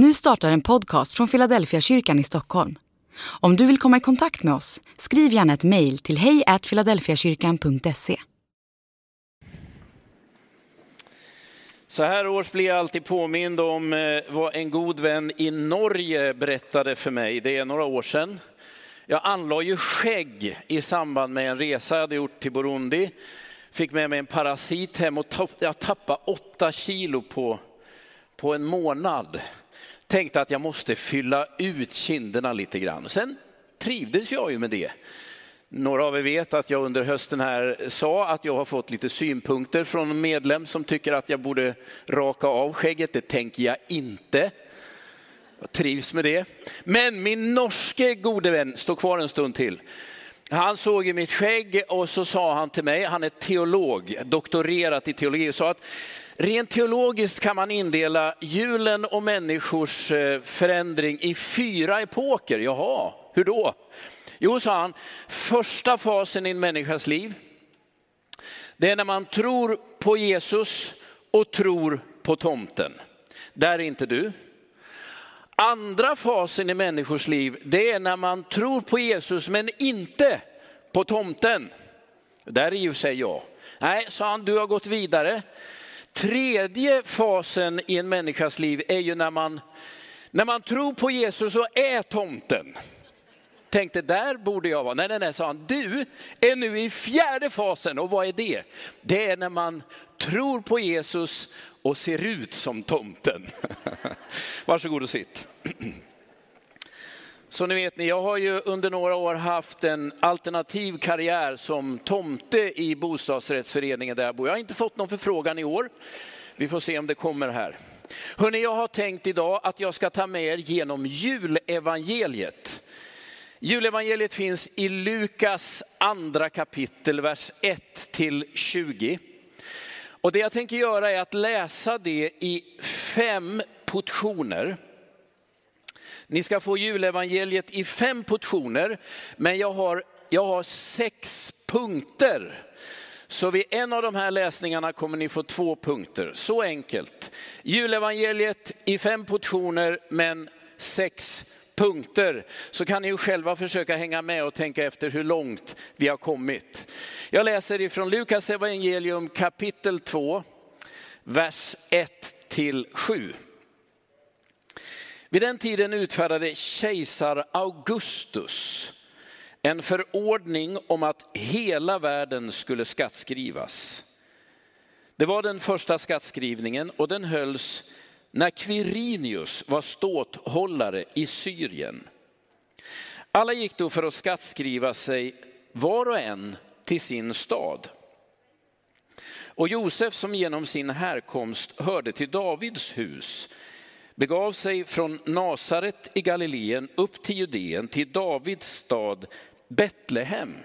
Nu startar en podcast från Philadelphia kyrkan i Stockholm. Om du vill komma i kontakt med oss, skriv gärna ett mejl till hejfiladelfiakyrkan.se. Så här års blir jag alltid påmind om eh, vad en god vän i Norge berättade för mig. Det är några år sedan. Jag anlade ju skägg i samband med en resa jag hade gjort till Burundi. Fick med mig en parasit hem och jag tappade åtta kilo på, på en månad. Tänkte att jag måste fylla ut kinderna lite grann. Sen trivdes jag ju med det. Några av er vet att jag under hösten här sa att jag har fått lite synpunkter från en medlem som tycker att jag borde raka av skägget. Det tänker jag inte. Jag trivs med det. Men min norske gode vän står kvar en stund till. Han såg i mitt skägg och så sa han till mig, han är teolog, doktorerat i teologi, och sa att rent teologiskt kan man indela julen och människors eh, förändring i fyra epoker. Jaha, hur då? Jo, sa han, första fasen i en människas liv, det är när man tror på Jesus och tror på tomten. Där är inte du. Andra fasen i människors liv, det är när man tror på Jesus men inte på tomten. Där är ju sig jag. Nej, sa han, du har gått vidare. Tredje fasen i en människas liv är ju när man, när man tror på Jesus och är tomten. Tänkte, där borde jag vara. Nej, nej, nej, sa han. Du är nu i fjärde fasen och vad är det? Det är när man tror på Jesus och ser ut som tomten. Varsågod och sitt. Så ni vet, jag har ju under några år haft en alternativ karriär som tomte i bostadsrättsföreningen där jag bor. Jag har inte fått någon förfrågan i år. Vi får se om det kommer här. Hörrni, jag har tänkt idag att jag ska ta med er genom julevangeliet. Julevangeliet finns i Lukas andra kapitel, vers 1 till 20. Och det jag tänker göra är att läsa det i fem portioner. Ni ska få julevangeliet i fem portioner, men jag har, jag har sex punkter. Så vid en av de här läsningarna kommer ni få två punkter. Så enkelt. Julevangeliet i fem portioner, men sex punkter. Så kan ni ju själva försöka hänga med och tänka efter hur långt vi har kommit. Jag läser ifrån Lukas evangelium kapitel 2, vers 1 till 7. Vid den tiden utfärdade kejsar Augustus en förordning om att hela världen skulle skattskrivas. Det var den första skattskrivningen och den hölls när Quirinius var ståthållare i Syrien. Alla gick då för att skattskriva sig var och en till sin stad. Och Josef som genom sin härkomst hörde till Davids hus begav sig från Nasaret i Galileen upp till Judeen, till Davids stad Betlehem,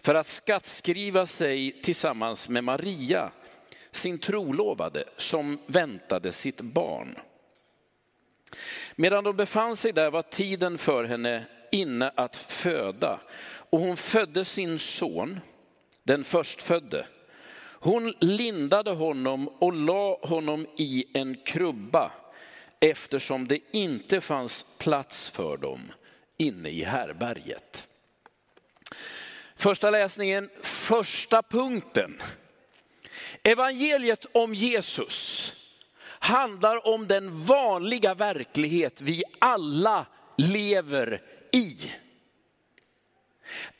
för att skattskriva sig tillsammans med Maria, sin trolovade, som väntade sitt barn. Medan de befann sig där var tiden för henne inne att föda, och hon födde sin son, den förstfödde. Hon lindade honom och la honom i en krubba eftersom det inte fanns plats för dem inne i härberget. Första läsningen, första punkten. Evangeliet om Jesus handlar om den vanliga verklighet vi alla lever i.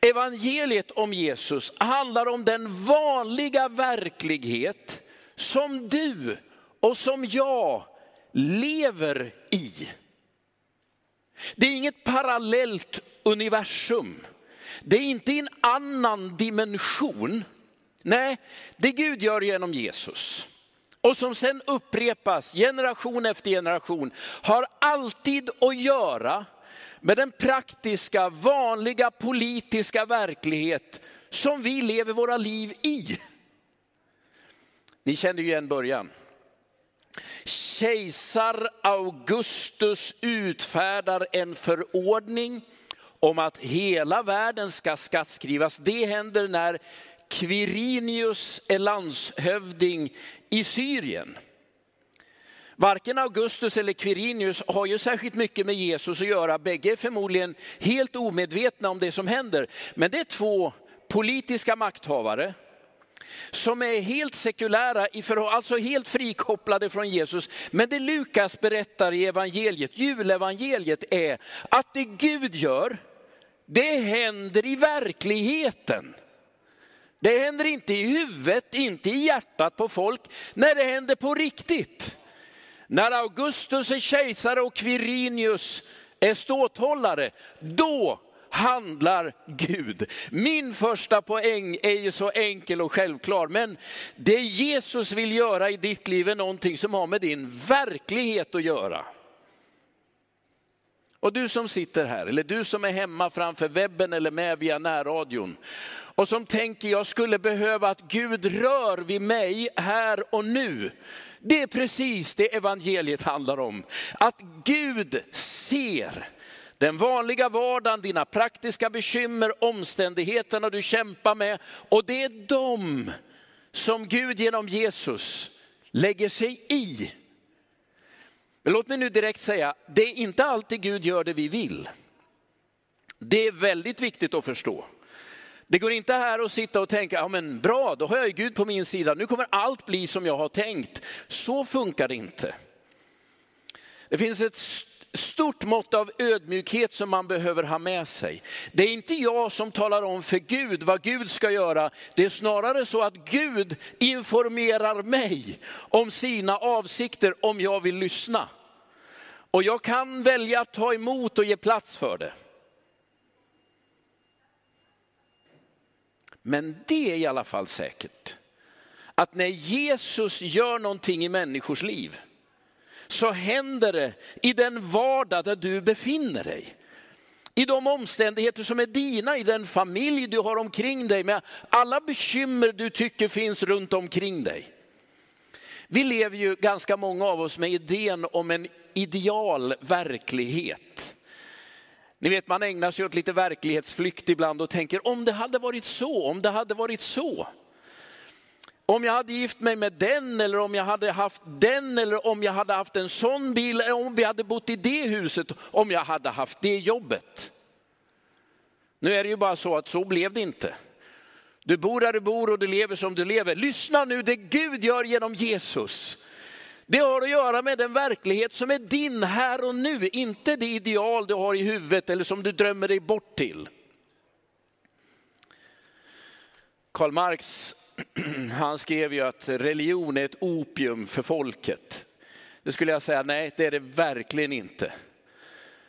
Evangeliet om Jesus handlar om den vanliga verklighet som du och som jag lever i. Det är inget parallellt universum. Det är inte en annan dimension. Nej, det Gud gör genom Jesus och som sen upprepas generation efter generation har alltid att göra med den praktiska, vanliga politiska verklighet som vi lever våra liv i. Ni kände ju igen början. Kejsar Augustus utfärdar en förordning om att hela världen ska skattskrivas. Det händer när Quirinius är landshövding i Syrien. Varken Augustus eller Quirinius har ju särskilt mycket med Jesus att göra. Bägge är förmodligen helt omedvetna om det som händer. Men det är två politiska makthavare som är helt sekulära, alltså helt frikopplade från Jesus. Men det Lukas berättar i evangeliet, julevangeliet är att det Gud gör, det händer i verkligheten. Det händer inte i huvudet, inte i hjärtat på folk, när det händer på riktigt. När Augustus är kejsare och Quirinius är ståthållare, då handlar Gud. Min första poäng är ju så enkel och självklar, men det Jesus vill göra i ditt liv är någonting som har med din verklighet att göra. Och du som sitter här, eller du som är hemma framför webben eller med via närradion och som tänker jag skulle behöva att Gud rör vid mig här och nu. Det är precis det evangeliet handlar om. Att Gud ser den vanliga vardagen, dina praktiska bekymmer, omständigheterna du kämpar med. Och det är dem som Gud genom Jesus lägger sig i. Men låt mig nu direkt säga, det är inte alltid Gud gör det vi vill. Det är väldigt viktigt att förstå. Det går inte här att sitta och tänka, ja men bra, då har jag ju Gud på min sida, nu kommer allt bli som jag har tänkt. Så funkar det inte. Det finns ett stort mått av ödmjukhet som man behöver ha med sig. Det är inte jag som talar om för Gud vad Gud ska göra. Det är snarare så att Gud informerar mig om sina avsikter om jag vill lyssna. Och jag kan välja att ta emot och ge plats för det. Men det är i alla fall säkert, att när Jesus gör någonting i människors liv, så händer det i den vardag där du befinner dig. I de omständigheter som är dina, i den familj du har omkring dig, med alla bekymmer du tycker finns runt omkring dig. Vi lever ju ganska många av oss med idén om en ideal verklighet. Ni vet man ägnar sig åt lite verklighetsflykt ibland och tänker om det hade varit så, om det hade varit så. Om jag hade gift mig med den eller om jag hade haft den eller om jag hade haft en sån bil, eller om vi hade bott i det huset, om jag hade haft det jobbet. Nu är det ju bara så att så blev det inte. Du bor där du bor och du lever som du lever. Lyssna nu, det Gud gör genom Jesus. Det har att göra med den verklighet som är din här och nu, inte det ideal du har i huvudet eller som du drömmer dig bort till. Karl Marx han skrev ju att religion är ett opium för folket. Det skulle jag säga, nej det är det verkligen inte.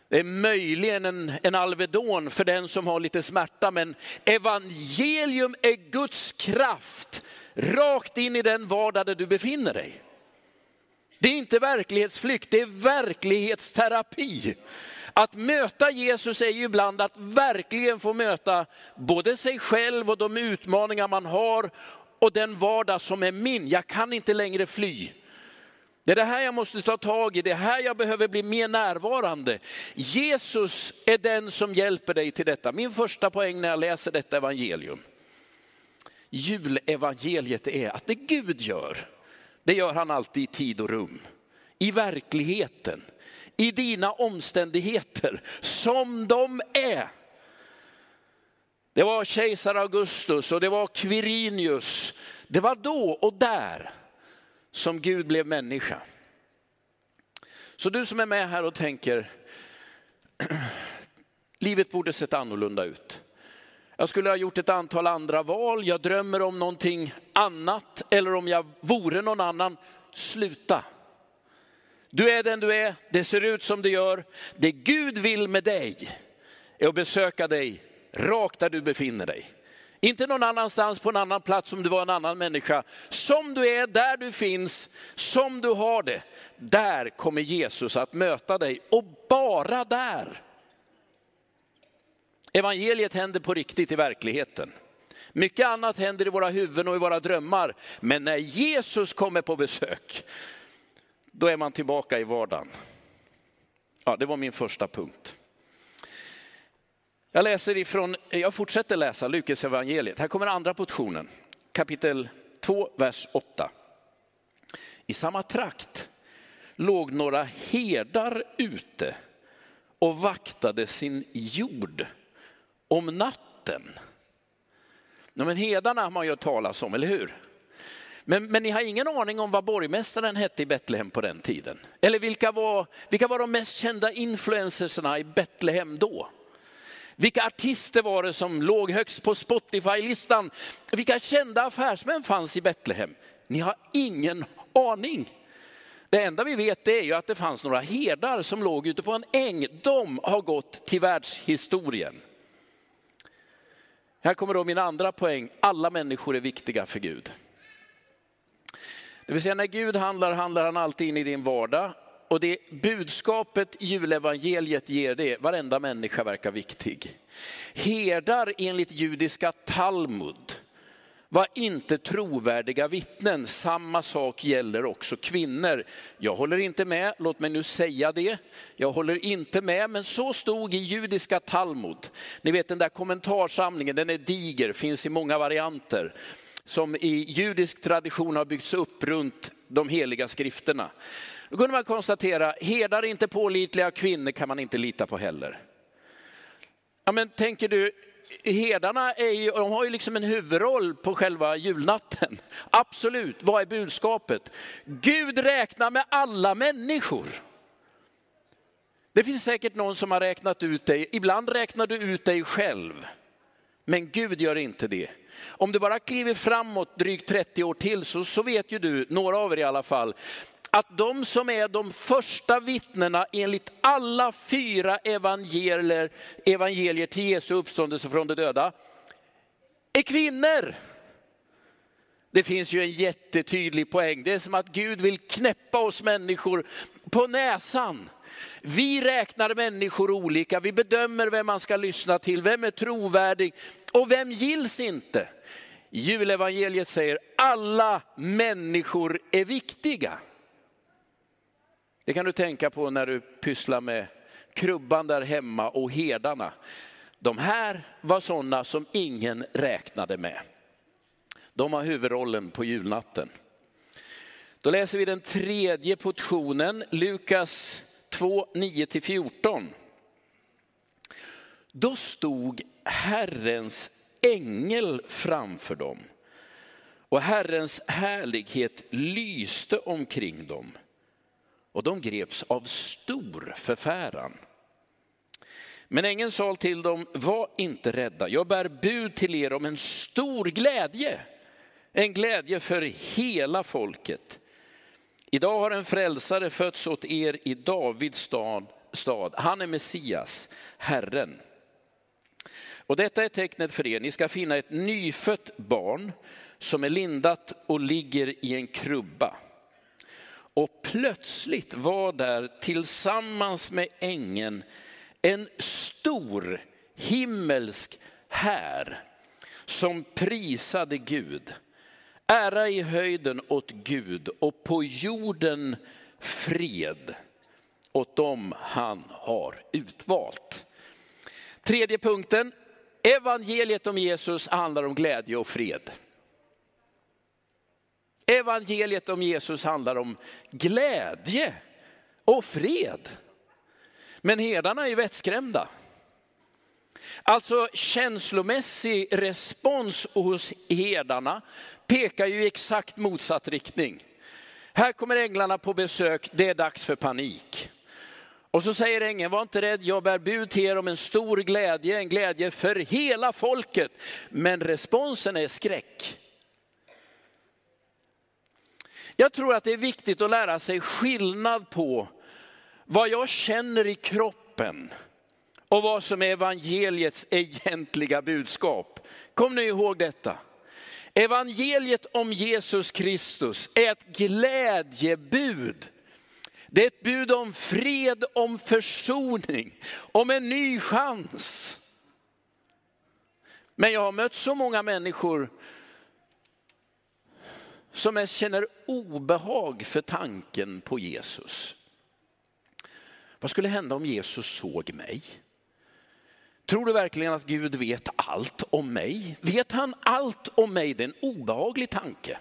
Det är möjligen en, en Alvedon för den som har lite smärta, men evangelium är Guds kraft rakt in i den vardag där du befinner dig. Det är inte verklighetsflykt, det är verklighetsterapi. Att möta Jesus är ju ibland att verkligen få möta både sig själv och de utmaningar man har och den vardag som är min. Jag kan inte längre fly. Det är det här jag måste ta tag i, det är här jag behöver bli mer närvarande. Jesus är den som hjälper dig till detta. Min första poäng när jag läser detta evangelium, julevangeliet är att det Gud gör, det gör han alltid i tid och rum. I verkligheten, i dina omständigheter som de är. Det var kejsar Augustus och det var Quirinius. Det var då och där som Gud blev människa. Så du som är med här och tänker, livet borde sett annorlunda ut. Jag skulle ha gjort ett antal andra val, jag drömmer om någonting annat eller om jag vore någon annan. Sluta. Du är den du är, det ser ut som det gör. Det Gud vill med dig är att besöka dig rakt där du befinner dig. Inte någon annanstans på en annan plats om du var en annan människa. Som du är, där du finns, som du har det. Där kommer Jesus att möta dig och bara där. Evangeliet händer på riktigt i verkligheten. Mycket annat händer i våra huvuden och i våra drömmar. Men när Jesus kommer på besök, då är man tillbaka i vardagen. Ja, det var min första punkt. Jag läser ifrån, jag fortsätter läsa Lukas evangeliet. Här kommer andra portionen, kapitel 2, vers 8. I samma trakt låg några herdar ute och vaktade sin jord om natten. Ja, men herdarna har man ju hört talas om, eller hur? Men, men ni har ingen aning om vad borgmästaren hette i Betlehem på den tiden? Eller vilka var, vilka var de mest kända influencersna i Betlehem då? Vilka artister var det som låg högst på Spotify-listan? Vilka kända affärsmän fanns i Betlehem? Ni har ingen aning. Det enda vi vet är ju att det fanns några herdar som låg ute på en äng. De har gått till världshistorien. Här kommer då min andra poäng. Alla människor är viktiga för Gud. Det vill säga när Gud handlar, handlar han alltid in i din vardag. Och det budskapet julevangeliet ger det, varenda människa verkar viktig. Herdar enligt judiska Talmud var inte trovärdiga vittnen. Samma sak gäller också kvinnor. Jag håller inte med, låt mig nu säga det. Jag håller inte med, men så stod i judiska Talmud. Ni vet den där kommentarsamlingen, den är diger, finns i många varianter som i judisk tradition har byggts upp runt de heliga skrifterna. Då kunde man konstatera, herdar inte pålitliga kvinnor kan man inte lita på heller. Ja, men tänker du, herdarna är ju, de har ju liksom en huvudroll på själva julnatten. Absolut, vad är budskapet? Gud räknar med alla människor. Det finns säkert någon som har räknat ut dig, ibland räknar du ut dig själv. Men Gud gör inte det. Om du bara kliver framåt drygt 30 år till så, så vet ju du, några av er i alla fall, att de som är de första vittnena enligt alla fyra evangelier, evangelier till Jesu uppståndelse från de döda är kvinnor. Det finns ju en jättetydlig poäng. Det är som att Gud vill knäppa oss människor på näsan. Vi räknar människor olika, vi bedömer vem man ska lyssna till, vem är trovärdig och vem gills inte. Julevangeliet säger alla människor är viktiga. Det kan du tänka på när du pysslar med krubban där hemma och herdarna. De här var sådana som ingen räknade med. De har huvudrollen på julnatten. Då läser vi den tredje portionen, Lukas 2, 9-14. Då stod Herrens ängel framför dem och Herrens härlighet lyste omkring dem och de greps av stor förfäran. Men ängeln sa till dem, var inte rädda, jag bär bud till er om en stor glädje, en glädje för hela folket. Idag har en frälsare fötts åt er i Davids stad, stad. han är Messias, Herren. Och detta är tecknet för er, ni ska finna ett nyfött barn som är lindat och ligger i en krubba. Och plötsligt var där tillsammans med ängeln en stor himmelsk här som prisade Gud. Ära i höjden åt Gud och på jorden fred åt dem han har utvalt. Tredje punkten, evangeliet om Jesus handlar om glädje och fred. Evangeliet om Jesus handlar om glädje och fred. Men herdarna är vettskrämda. Alltså känslomässig respons hos herdarna pekar ju i exakt motsatt riktning. Här kommer änglarna på besök, det är dags för panik. Och så säger ängeln, var inte rädd, jag bär bud till er om en stor glädje, en glädje för hela folket. Men responsen är skräck. Jag tror att det är viktigt att lära sig skillnad på vad jag känner i kroppen och vad som är evangeliets egentliga budskap. Kom nu ihåg detta. Evangeliet om Jesus Kristus är ett glädjebud. Det är ett bud om fred, om försoning, om en ny chans. Men jag har mött så många människor som mest känner obehag för tanken på Jesus. Vad skulle hända om Jesus såg mig? Tror du verkligen att Gud vet allt om mig? Vet han allt om mig? Det är en obehaglig tanke.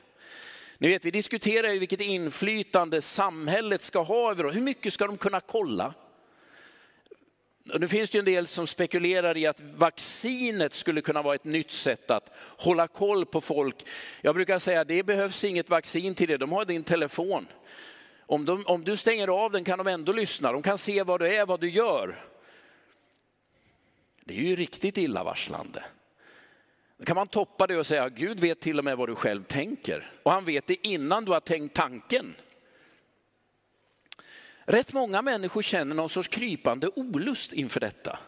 Ni vet, vi diskuterar ju vilket inflytande samhället ska ha över oss. Hur mycket ska de kunna kolla? Nu finns det ju en del som spekulerar i att vaccinet skulle kunna vara ett nytt sätt att hålla koll på folk. Jag brukar säga att det behövs inget vaccin till det, de har din telefon. Om, de, om du stänger av den kan de ändå lyssna, de kan se vad du är, vad du gör. Det är ju riktigt illavarslande. Då kan man toppa det och säga, Gud vet till och med vad du själv tänker. Och han vet det innan du har tänkt tanken. Rätt många människor känner någon sorts krypande olust inför detta.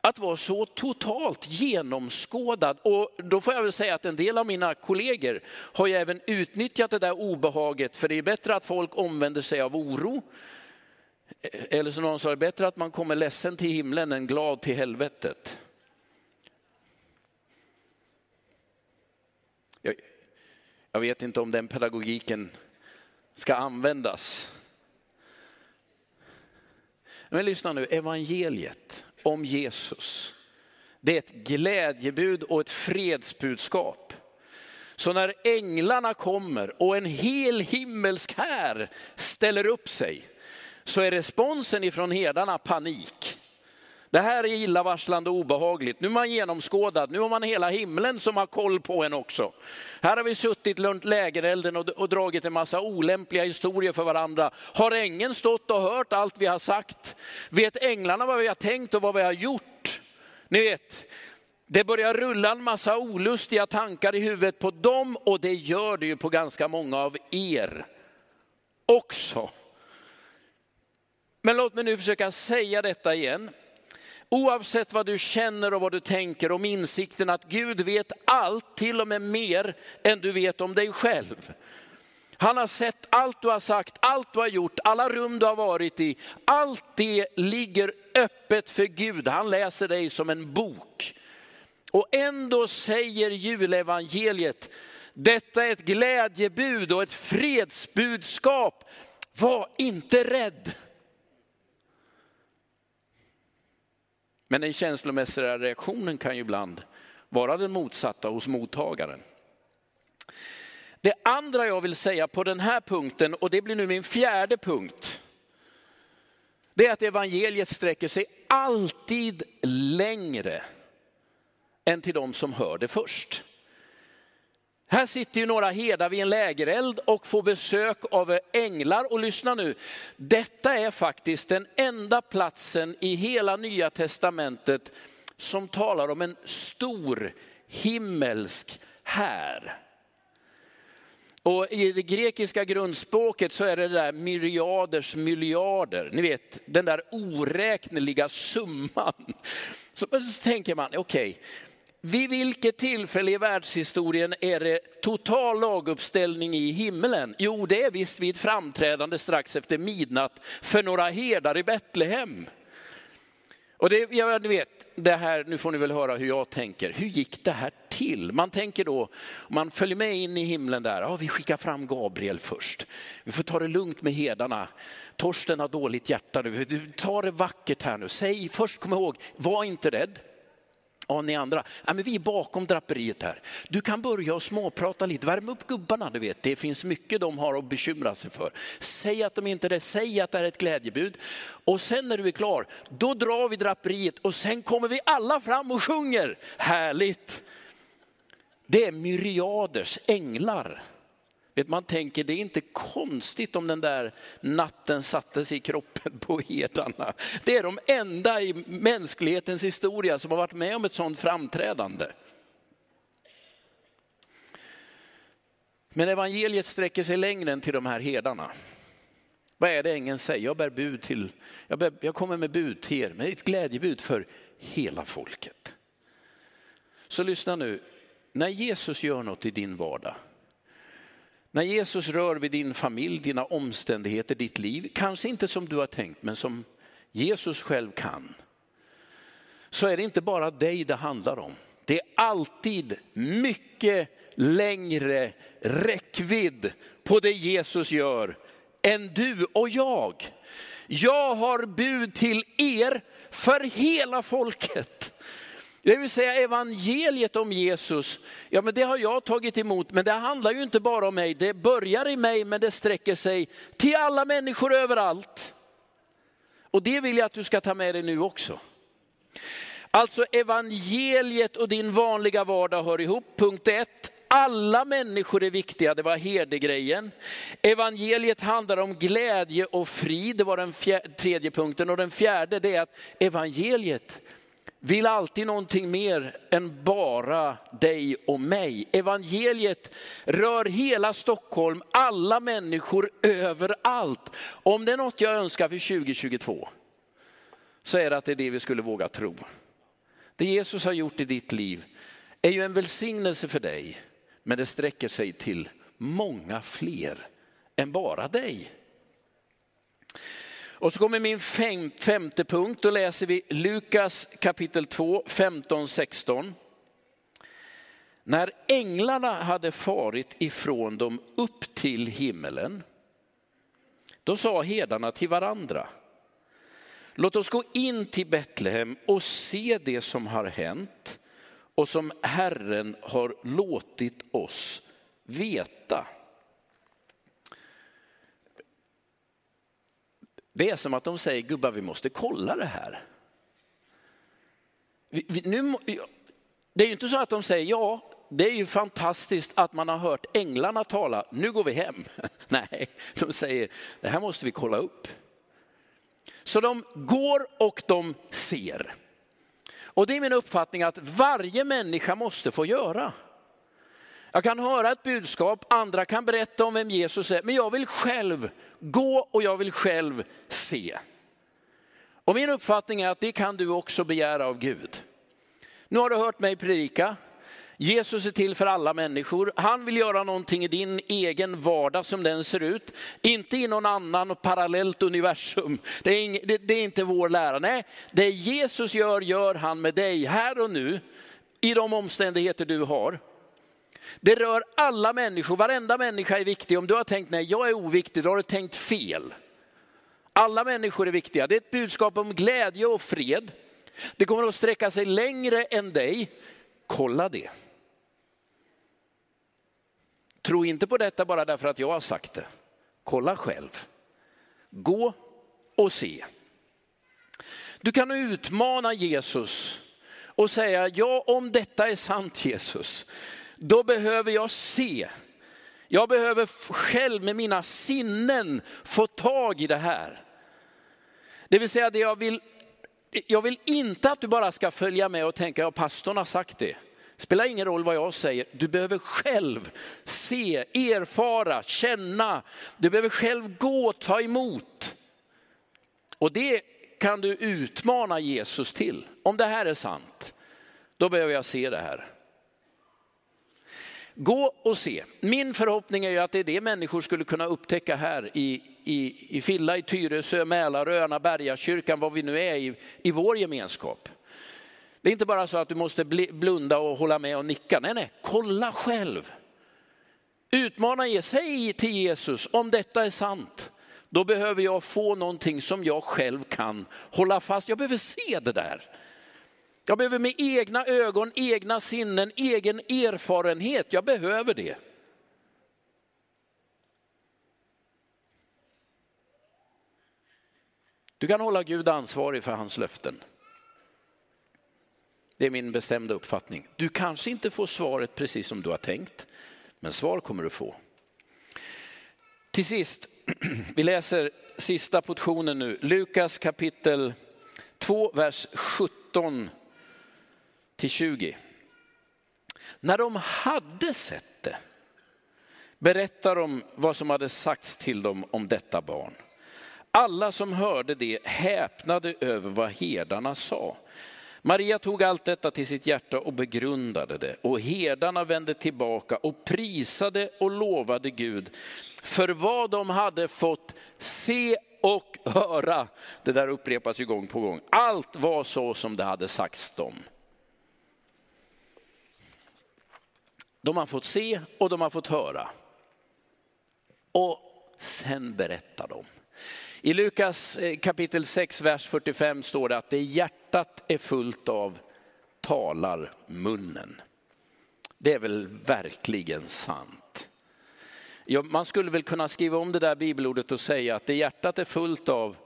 Att vara så totalt genomskådad. Och då får jag väl säga att en del av mina kollegor har ju även utnyttjat det där obehaget. För det är bättre att folk omvänder sig av oro. Eller som någon sa, det är bättre att man kommer ledsen till himlen än glad till helvetet. Jag, jag vet inte om den pedagogiken ska användas. Men lyssna nu, evangeliet om Jesus, det är ett glädjebud och ett fredsbudskap. Så när änglarna kommer och en hel himmelsk här ställer upp sig, så är responsen ifrån herdarna panik. Det här är illavarslande och obehagligt. Nu är man genomskådad, nu har man hela himlen som har koll på en också. Här har vi suttit runt lägerelden och, och dragit en massa olämpliga historier för varandra. Har ängeln stått och hört allt vi har sagt? Vet änglarna vad vi har tänkt och vad vi har gjort? Ni vet, det börjar rulla en massa olustiga tankar i huvudet på dem och det gör det ju på ganska många av er också. Men låt mig nu försöka säga detta igen. Oavsett vad du känner och vad du tänker om insikten att Gud vet allt, till och med mer än du vet om dig själv. Han har sett allt du har sagt, allt du har gjort, alla rum du har varit i. Allt det ligger öppet för Gud. Han läser dig som en bok. Och ändå säger julevangeliet, detta är ett glädjebud och ett fredsbudskap. Var inte rädd. Men den känslomässiga reaktionen kan ju ibland vara den motsatta hos mottagaren. Det andra jag vill säga på den här punkten, och det blir nu min fjärde punkt, det är att evangeliet sträcker sig alltid längre än till de som hör det först. Här sitter ju några herdar vid en lägereld och får besök av änglar. Och lyssna nu, detta är faktiskt den enda platsen i hela nya testamentet som talar om en stor himmelsk här. Och i det grekiska grundspråket så är det där myriaders miljarder, ni vet den där oräkneliga summan. Så, så tänker man, okej, okay, vid vilket tillfälle i världshistorien är det total laguppställning i himlen? Jo, det är visst vid framträdande strax efter midnatt för några herdar i Betlehem. Och det, jag vet, det här, nu får ni väl höra hur jag tänker. Hur gick det här till? Man tänker då, man följer med in i himlen där, ja, vi skickar fram Gabriel först. Vi får ta det lugnt med herdarna. Torsten har dåligt hjärta nu, ta det vackert här nu. Säg först, kom ihåg, var inte rädd. Ja, ni andra, ja, men vi är bakom draperiet här. Du kan börja och småprata lite, värm upp gubbarna, du vet. Det finns mycket de har att bekymra sig för. Säg att de inte är det, säg att det är ett glädjebud. Och sen när du är klar, då drar vi draperiet och sen kommer vi alla fram och sjunger. Härligt! Det är myriaders änglar Vet, man tänker det är inte konstigt om den där natten sattes i kroppen på herdarna. Det är de enda i mänsklighetens historia som har varit med om ett sådant framträdande. Men evangeliet sträcker sig längre än till de här herdarna. Vad är det ängeln säger? Jag bär bud till, jag, bär, jag kommer med bud till er, men ett glädjebud för hela folket. Så lyssna nu, när Jesus gör något i din vardag, när Jesus rör vid din familj, dina omständigheter, ditt liv, kanske inte som du har tänkt men som Jesus själv kan, så är det inte bara dig det handlar om. Det är alltid mycket längre räckvidd på det Jesus gör än du och jag. Jag har bud till er för hela folket. Det vill säga evangeliet om Jesus, ja men det har jag tagit emot, men det handlar ju inte bara om mig. Det börjar i mig men det sträcker sig till alla människor överallt. Och det vill jag att du ska ta med dig nu också. Alltså evangeliet och din vanliga vardag hör ihop. Punkt ett, alla människor är viktiga, det var herdegrejen. Evangeliet handlar om glädje och frid, det var den tredje punkten. Och den fjärde det är att evangeliet vill alltid någonting mer än bara dig och mig. Evangeliet rör hela Stockholm, alla människor överallt. Om det är något jag önskar för 2022 så är det att det är det vi skulle våga tro. Det Jesus har gjort i ditt liv är ju en välsignelse för dig, men det sträcker sig till många fler än bara dig. Och så kommer min fem, femte punkt, då läser vi Lukas kapitel 2, 15-16. När änglarna hade farit ifrån dem upp till himmelen, då sa herdarna till varandra, låt oss gå in till Betlehem och se det som har hänt och som Herren har låtit oss veta. Det är som att de säger, gubbar vi måste kolla det här. Vi, vi, nu, det är ju inte så att de säger, ja det är ju fantastiskt att man har hört änglarna tala, nu går vi hem. Nej, de säger, det här måste vi kolla upp. Så de går och de ser. Och det är min uppfattning att varje människa måste få göra. Jag kan höra ett budskap, andra kan berätta om vem Jesus är, men jag vill själv gå och jag vill själv se. Och min uppfattning är att det kan du också begära av Gud. Nu har du hört mig predika. Jesus är till för alla människor. Han vill göra någonting i din egen vardag som den ser ut. Inte i någon annan parallellt universum. Det är, ing, det, det är inte vår lära. Nej, det Jesus gör, gör han med dig här och nu. I de omständigheter du har. Det rör alla människor, varenda människa är viktig. Om du har tänkt nej, jag är oviktig, då har du tänkt fel. Alla människor är viktiga. Det är ett budskap om glädje och fred. Det kommer att sträcka sig längre än dig. Kolla det. Tro inte på detta bara därför att jag har sagt det. Kolla själv. Gå och se. Du kan utmana Jesus och säga, ja om detta är sant Jesus, då behöver jag se. Jag behöver själv med mina sinnen få tag i det här. Det vill säga, det jag, vill, jag vill inte att du bara ska följa med och tänka, ja pastorn har sagt det. Spelar ingen roll vad jag säger, du behöver själv se, erfara, känna. Du behöver själv gå och ta emot. Och det kan du utmana Jesus till. Om det här är sant, då behöver jag se det här. Gå och se. Min förhoppning är ju att det är det människor skulle kunna upptäcka här i, i, i Filla, i Tyresö, Mälarö, Öna, Bergakyrkan, vad vi nu är i, i vår gemenskap. Det är inte bara så att du måste blunda och hålla med och nicka. Nej, nej, kolla själv. Utmana er, säg till Jesus om detta är sant. Då behöver jag få någonting som jag själv kan hålla fast. Jag behöver se det där. Jag behöver med egna ögon, egna sinnen, egen erfarenhet. Jag behöver det. Du kan hålla Gud ansvarig för hans löften. Det är min bestämda uppfattning. Du kanske inte får svaret precis som du har tänkt, men svar kommer du få. Till sist, vi läser sista portionen nu, Lukas kapitel 2, vers 17 till 20. När de hade sett det berättar de vad som hade sagts till dem om detta barn. Alla som hörde det häpnade över vad herdarna sa. Maria tog allt detta till sitt hjärta och begrundade det. Och herdarna vände tillbaka och prisade och lovade Gud för vad de hade fått se och höra. Det där upprepas ju gång på gång. Allt var så som det hade sagts dem. De har fått se och de har fått höra. Och sen berättar de. I Lukas eh, kapitel 6, vers 45 står det att det hjärtat är fullt av talar munnen. Det är väl verkligen sant. Ja, man skulle väl kunna skriva om det där bibelordet och säga att det hjärtat är fullt av,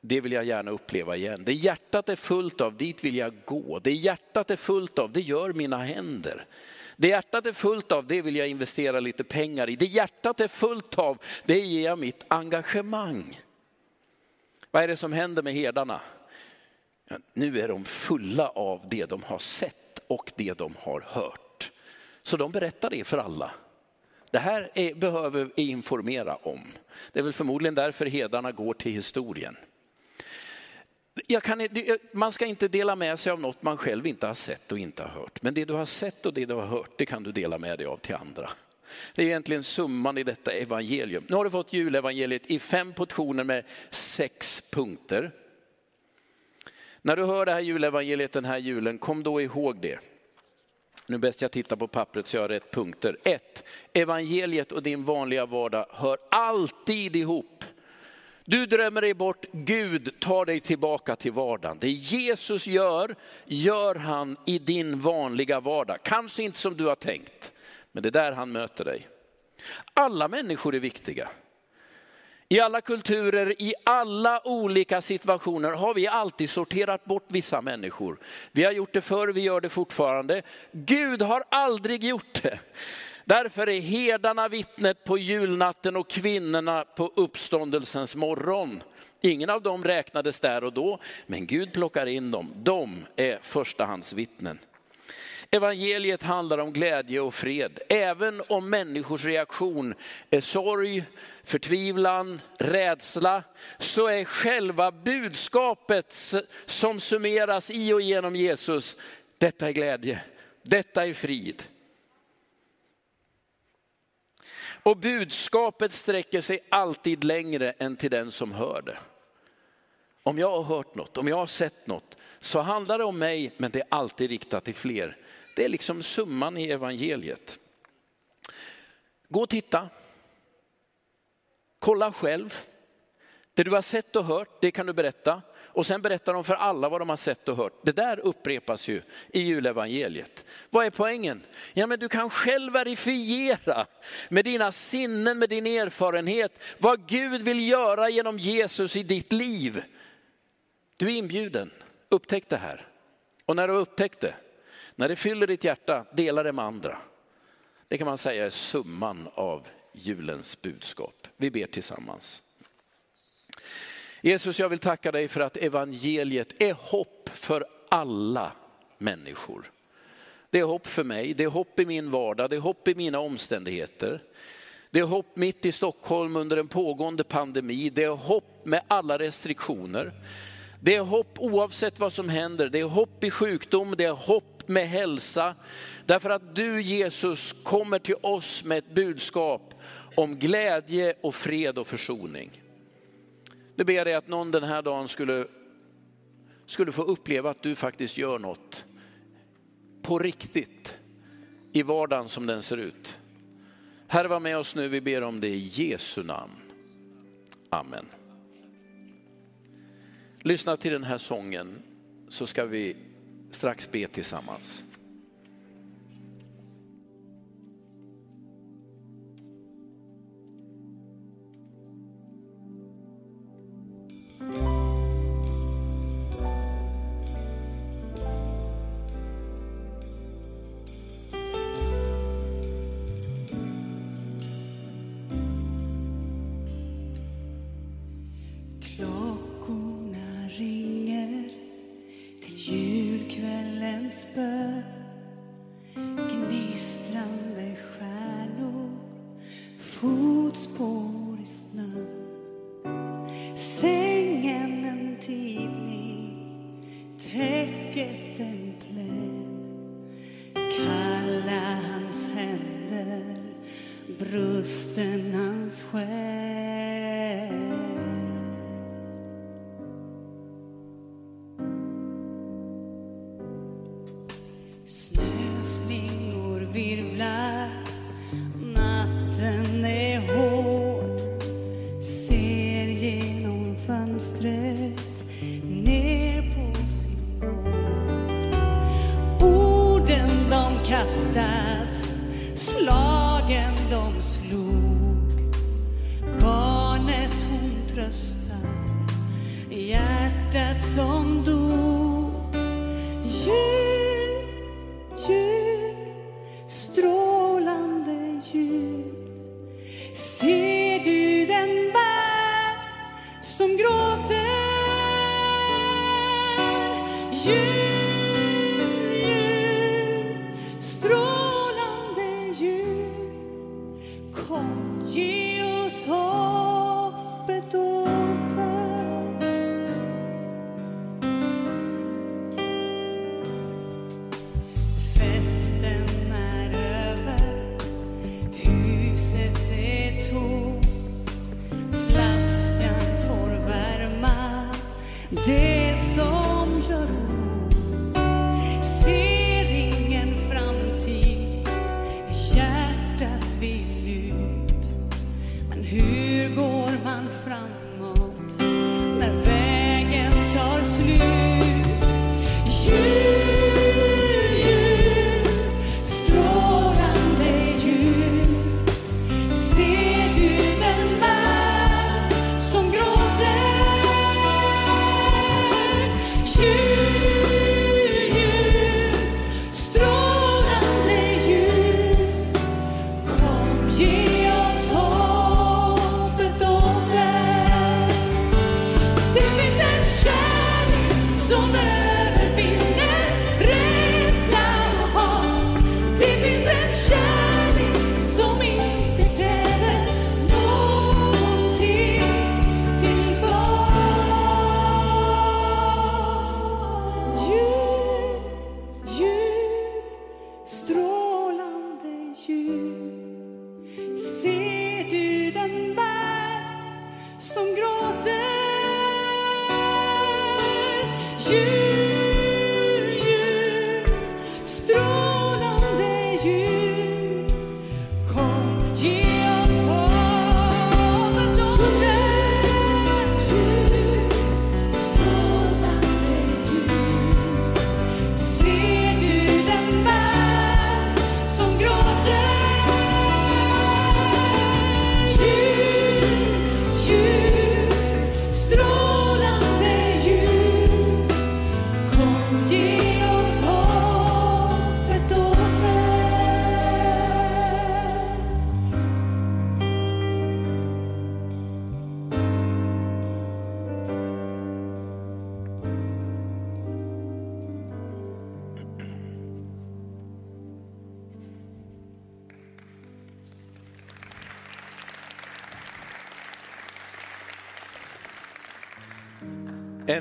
det vill jag gärna uppleva igen. Det hjärtat är fullt av, dit vill jag gå. Det hjärtat är fullt av, det gör mina händer. Det hjärtat är fullt av, det vill jag investera lite pengar i. Det hjärtat är fullt av, det ger jag mitt engagemang. Vad är det som händer med herdarna? Ja, nu är de fulla av det de har sett och det de har hört. Så de berättar det för alla. Det här är, behöver vi informera om. Det är väl förmodligen därför hedarna går till historien. Kan, man ska inte dela med sig av något man själv inte har sett och inte har hört. Men det du har sett och det du har hört, det kan du dela med dig av till andra. Det är egentligen summan i detta evangelium. Nu har du fått julevangeliet i fem portioner med sex punkter. När du hör det här julevangeliet den här julen, kom då ihåg det. Nu bäst jag tittar på pappret så jag har rätt punkter. 1. Evangeliet och din vanliga vardag hör alltid ihop. Du drömmer dig bort, Gud tar dig tillbaka till vardagen. Det Jesus gör, gör han i din vanliga vardag. Kanske inte som du har tänkt, men det är där han möter dig. Alla människor är viktiga. I alla kulturer, i alla olika situationer har vi alltid sorterat bort vissa människor. Vi har gjort det förr, vi gör det fortfarande. Gud har aldrig gjort det. Därför är herdarna vittnet på julnatten och kvinnorna på uppståndelsens morgon. Ingen av dem räknades där och då, men Gud plockar in dem. De är förstahandsvittnen. Evangeliet handlar om glädje och fred, även om människors reaktion är sorg, förtvivlan, rädsla, så är själva budskapet som summeras i och genom Jesus, detta är glädje, detta är frid. Och budskapet sträcker sig alltid längre än till den som hör det. Om jag har hört något, om jag har sett något, så handlar det om mig, men det är alltid riktat till fler. Det är liksom summan i evangeliet. Gå och titta. Kolla själv. Det du har sett och hört, det kan du berätta. Och sen berättar de för alla vad de har sett och hört. Det där upprepas ju i julevangeliet. Vad är poängen? Ja men du kan själv verifiera med dina sinnen, med din erfarenhet, vad Gud vill göra genom Jesus i ditt liv. Du är inbjuden, upptäck det här. Och när du har upptäckt det, när det fyller ditt hjärta, dela det med andra. Det kan man säga är summan av julens budskap. Vi ber tillsammans. Jesus, jag vill tacka dig för att evangeliet är hopp för alla människor. Det är hopp för mig, det är hopp i min vardag, det är hopp i mina omständigheter. Det är hopp mitt i Stockholm under en pågående pandemi, det är hopp med alla restriktioner. Det är hopp oavsett vad som händer, det är hopp i sjukdom, det är hopp med hälsa. Därför att du Jesus kommer till oss med ett budskap om glädje och fred och försoning. Nu ber jag dig att någon den här dagen skulle, skulle få uppleva att du faktiskt gör något på riktigt i vardagen som den ser ut. Herre var med oss nu, vi ber om det i Jesu namn. Amen. Lyssna till den här sången så ska vi strax be tillsammans.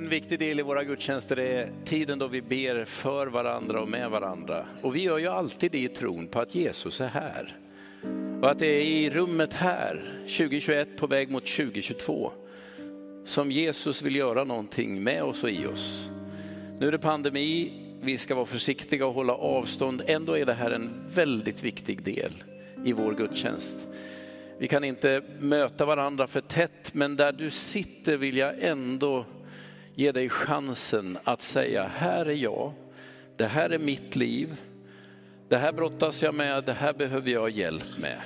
En viktig del i våra gudstjänster är tiden då vi ber för varandra och med varandra. Och vi gör ju alltid det i tron på att Jesus är här. Och att det är i rummet här, 2021 på väg mot 2022, som Jesus vill göra någonting med oss och i oss. Nu är det pandemi, vi ska vara försiktiga och hålla avstånd. Ändå är det här en väldigt viktig del i vår gudstjänst. Vi kan inte möta varandra för tätt, men där du sitter vill jag ändå ge dig chansen att säga, här är jag, det här är mitt liv, det här brottas jag med, det här behöver jag hjälp med.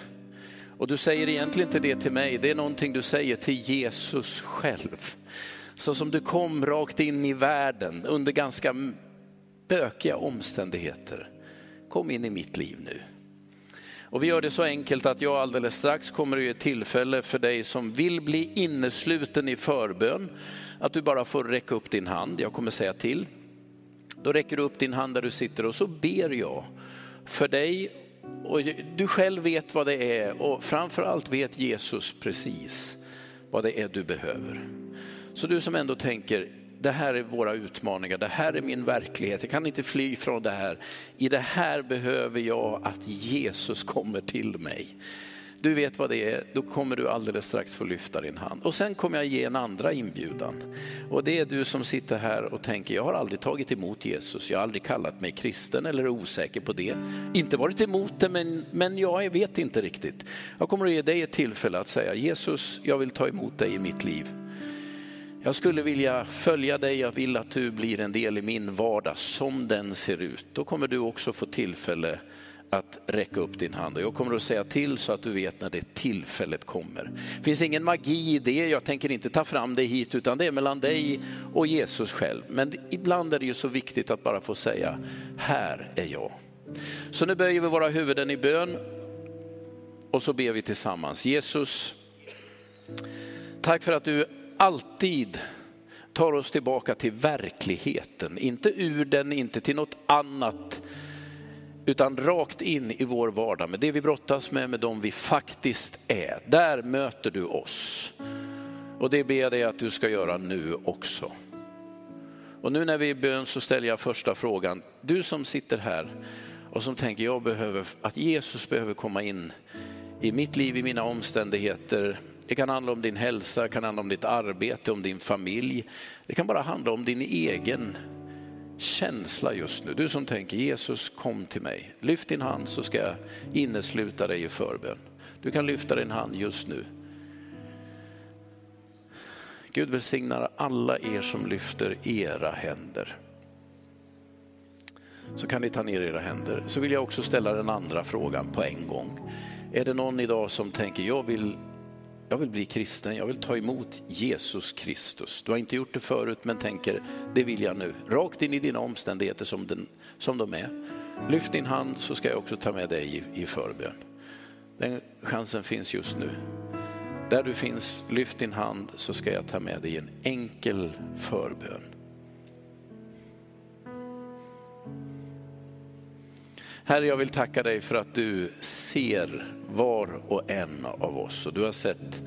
Och du säger egentligen inte det till mig, det är någonting du säger till Jesus själv. Så som du kom rakt in i världen under ganska bökiga omständigheter. Kom in i mitt liv nu. Och vi gör det så enkelt att jag alldeles strax kommer att ge tillfälle för dig som vill bli innesluten i förbön, att du bara får räcka upp din hand. Jag kommer säga till. Då räcker du upp din hand där du sitter och så ber jag för dig. Och du själv vet vad det är och framförallt vet Jesus precis vad det är du behöver. Så du som ändå tänker, det här är våra utmaningar, det här är min verklighet, jag kan inte fly från det här. I det här behöver jag att Jesus kommer till mig. Du vet vad det är, då kommer du alldeles strax få lyfta din hand. Och sen kommer jag ge en andra inbjudan. Och det är du som sitter här och tänker, jag har aldrig tagit emot Jesus, jag har aldrig kallat mig kristen eller är osäker på det. Inte varit emot det, men, men jag vet inte riktigt. Jag kommer att ge dig ett tillfälle att säga, Jesus, jag vill ta emot dig i mitt liv. Jag skulle vilja följa dig, jag vill att du blir en del i min vardag som den ser ut. Då kommer du också få tillfälle att räcka upp din hand. Och jag kommer att säga till så att du vet när det tillfället kommer. Det finns ingen magi i det, jag tänker inte ta fram det hit, utan det är mellan dig och Jesus själv. Men ibland är det ju så viktigt att bara få säga, här är jag. Så nu böjer vi våra huvuden i bön och så ber vi tillsammans. Jesus, tack för att du alltid tar oss tillbaka till verkligheten, inte ur den, inte till något annat, utan rakt in i vår vardag med det vi brottas med, med de vi faktiskt är. Där möter du oss. Och det ber jag dig att du ska göra nu också. Och nu när vi är i bön så ställer jag första frågan. Du som sitter här och som tänker jag behöver, att Jesus behöver komma in i mitt liv, i mina omständigheter. Det kan handla om din hälsa, det kan handla om ditt arbete, om din familj. Det kan bara handla om din egen känsla just nu. Du som tänker Jesus kom till mig. Lyft din hand så ska jag innesluta dig i förbön. Du kan lyfta din hand just nu. Gud välsignar alla er som lyfter era händer. Så kan ni ta ner era händer. Så vill jag också ställa den andra frågan på en gång. Är det någon idag som tänker, jag vill, jag vill bli kristen, jag vill ta emot Jesus Kristus. Du har inte gjort det förut men tänker, det vill jag nu. Rakt in i dina omständigheter som, den, som de är. Lyft din hand så ska jag också ta med dig i, i förbön. Den chansen finns just nu. Där du finns, lyft din hand så ska jag ta med dig en enkel förbön. Herre, jag vill tacka dig för att du ser var och en av oss. Och du har sett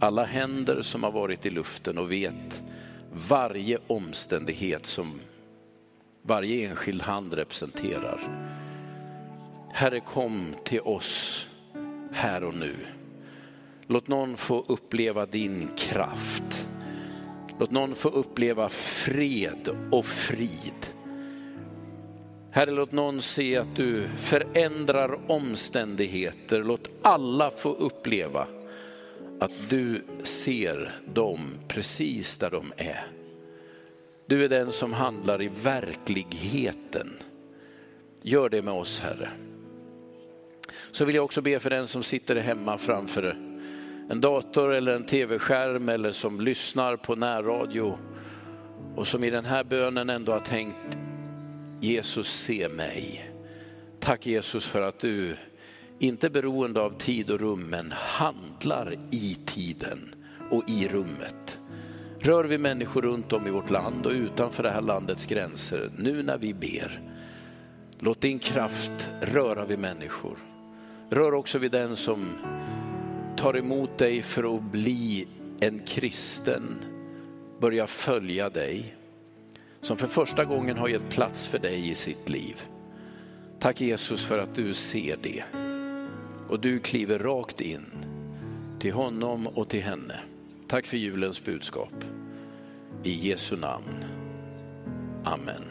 alla händer som har varit i luften och vet varje omständighet som varje enskild hand representerar. Herre, kom till oss här och nu. Låt någon få uppleva din kraft. Låt någon få uppleva fred och frid. Herre, låt någon se att du förändrar omständigheter. Låt alla få uppleva att du ser dem precis där de är. Du är den som handlar i verkligheten. Gör det med oss Herre. Så vill jag också be för den som sitter hemma framför en dator eller en tv-skärm eller som lyssnar på närradio och som i den här bönen ändå har tänkt Jesus se mig. Tack Jesus för att du inte beroende av tid och rum men handlar i tiden och i rummet. Rör vi människor runt om i vårt land och utanför det här landets gränser nu när vi ber. Låt din kraft röra vid människor. Rör också vid den som tar emot dig för att bli en kristen, börja följa dig som för första gången har gett plats för dig i sitt liv. Tack Jesus för att du ser det. Och du kliver rakt in till honom och till henne. Tack för julens budskap. I Jesu namn. Amen.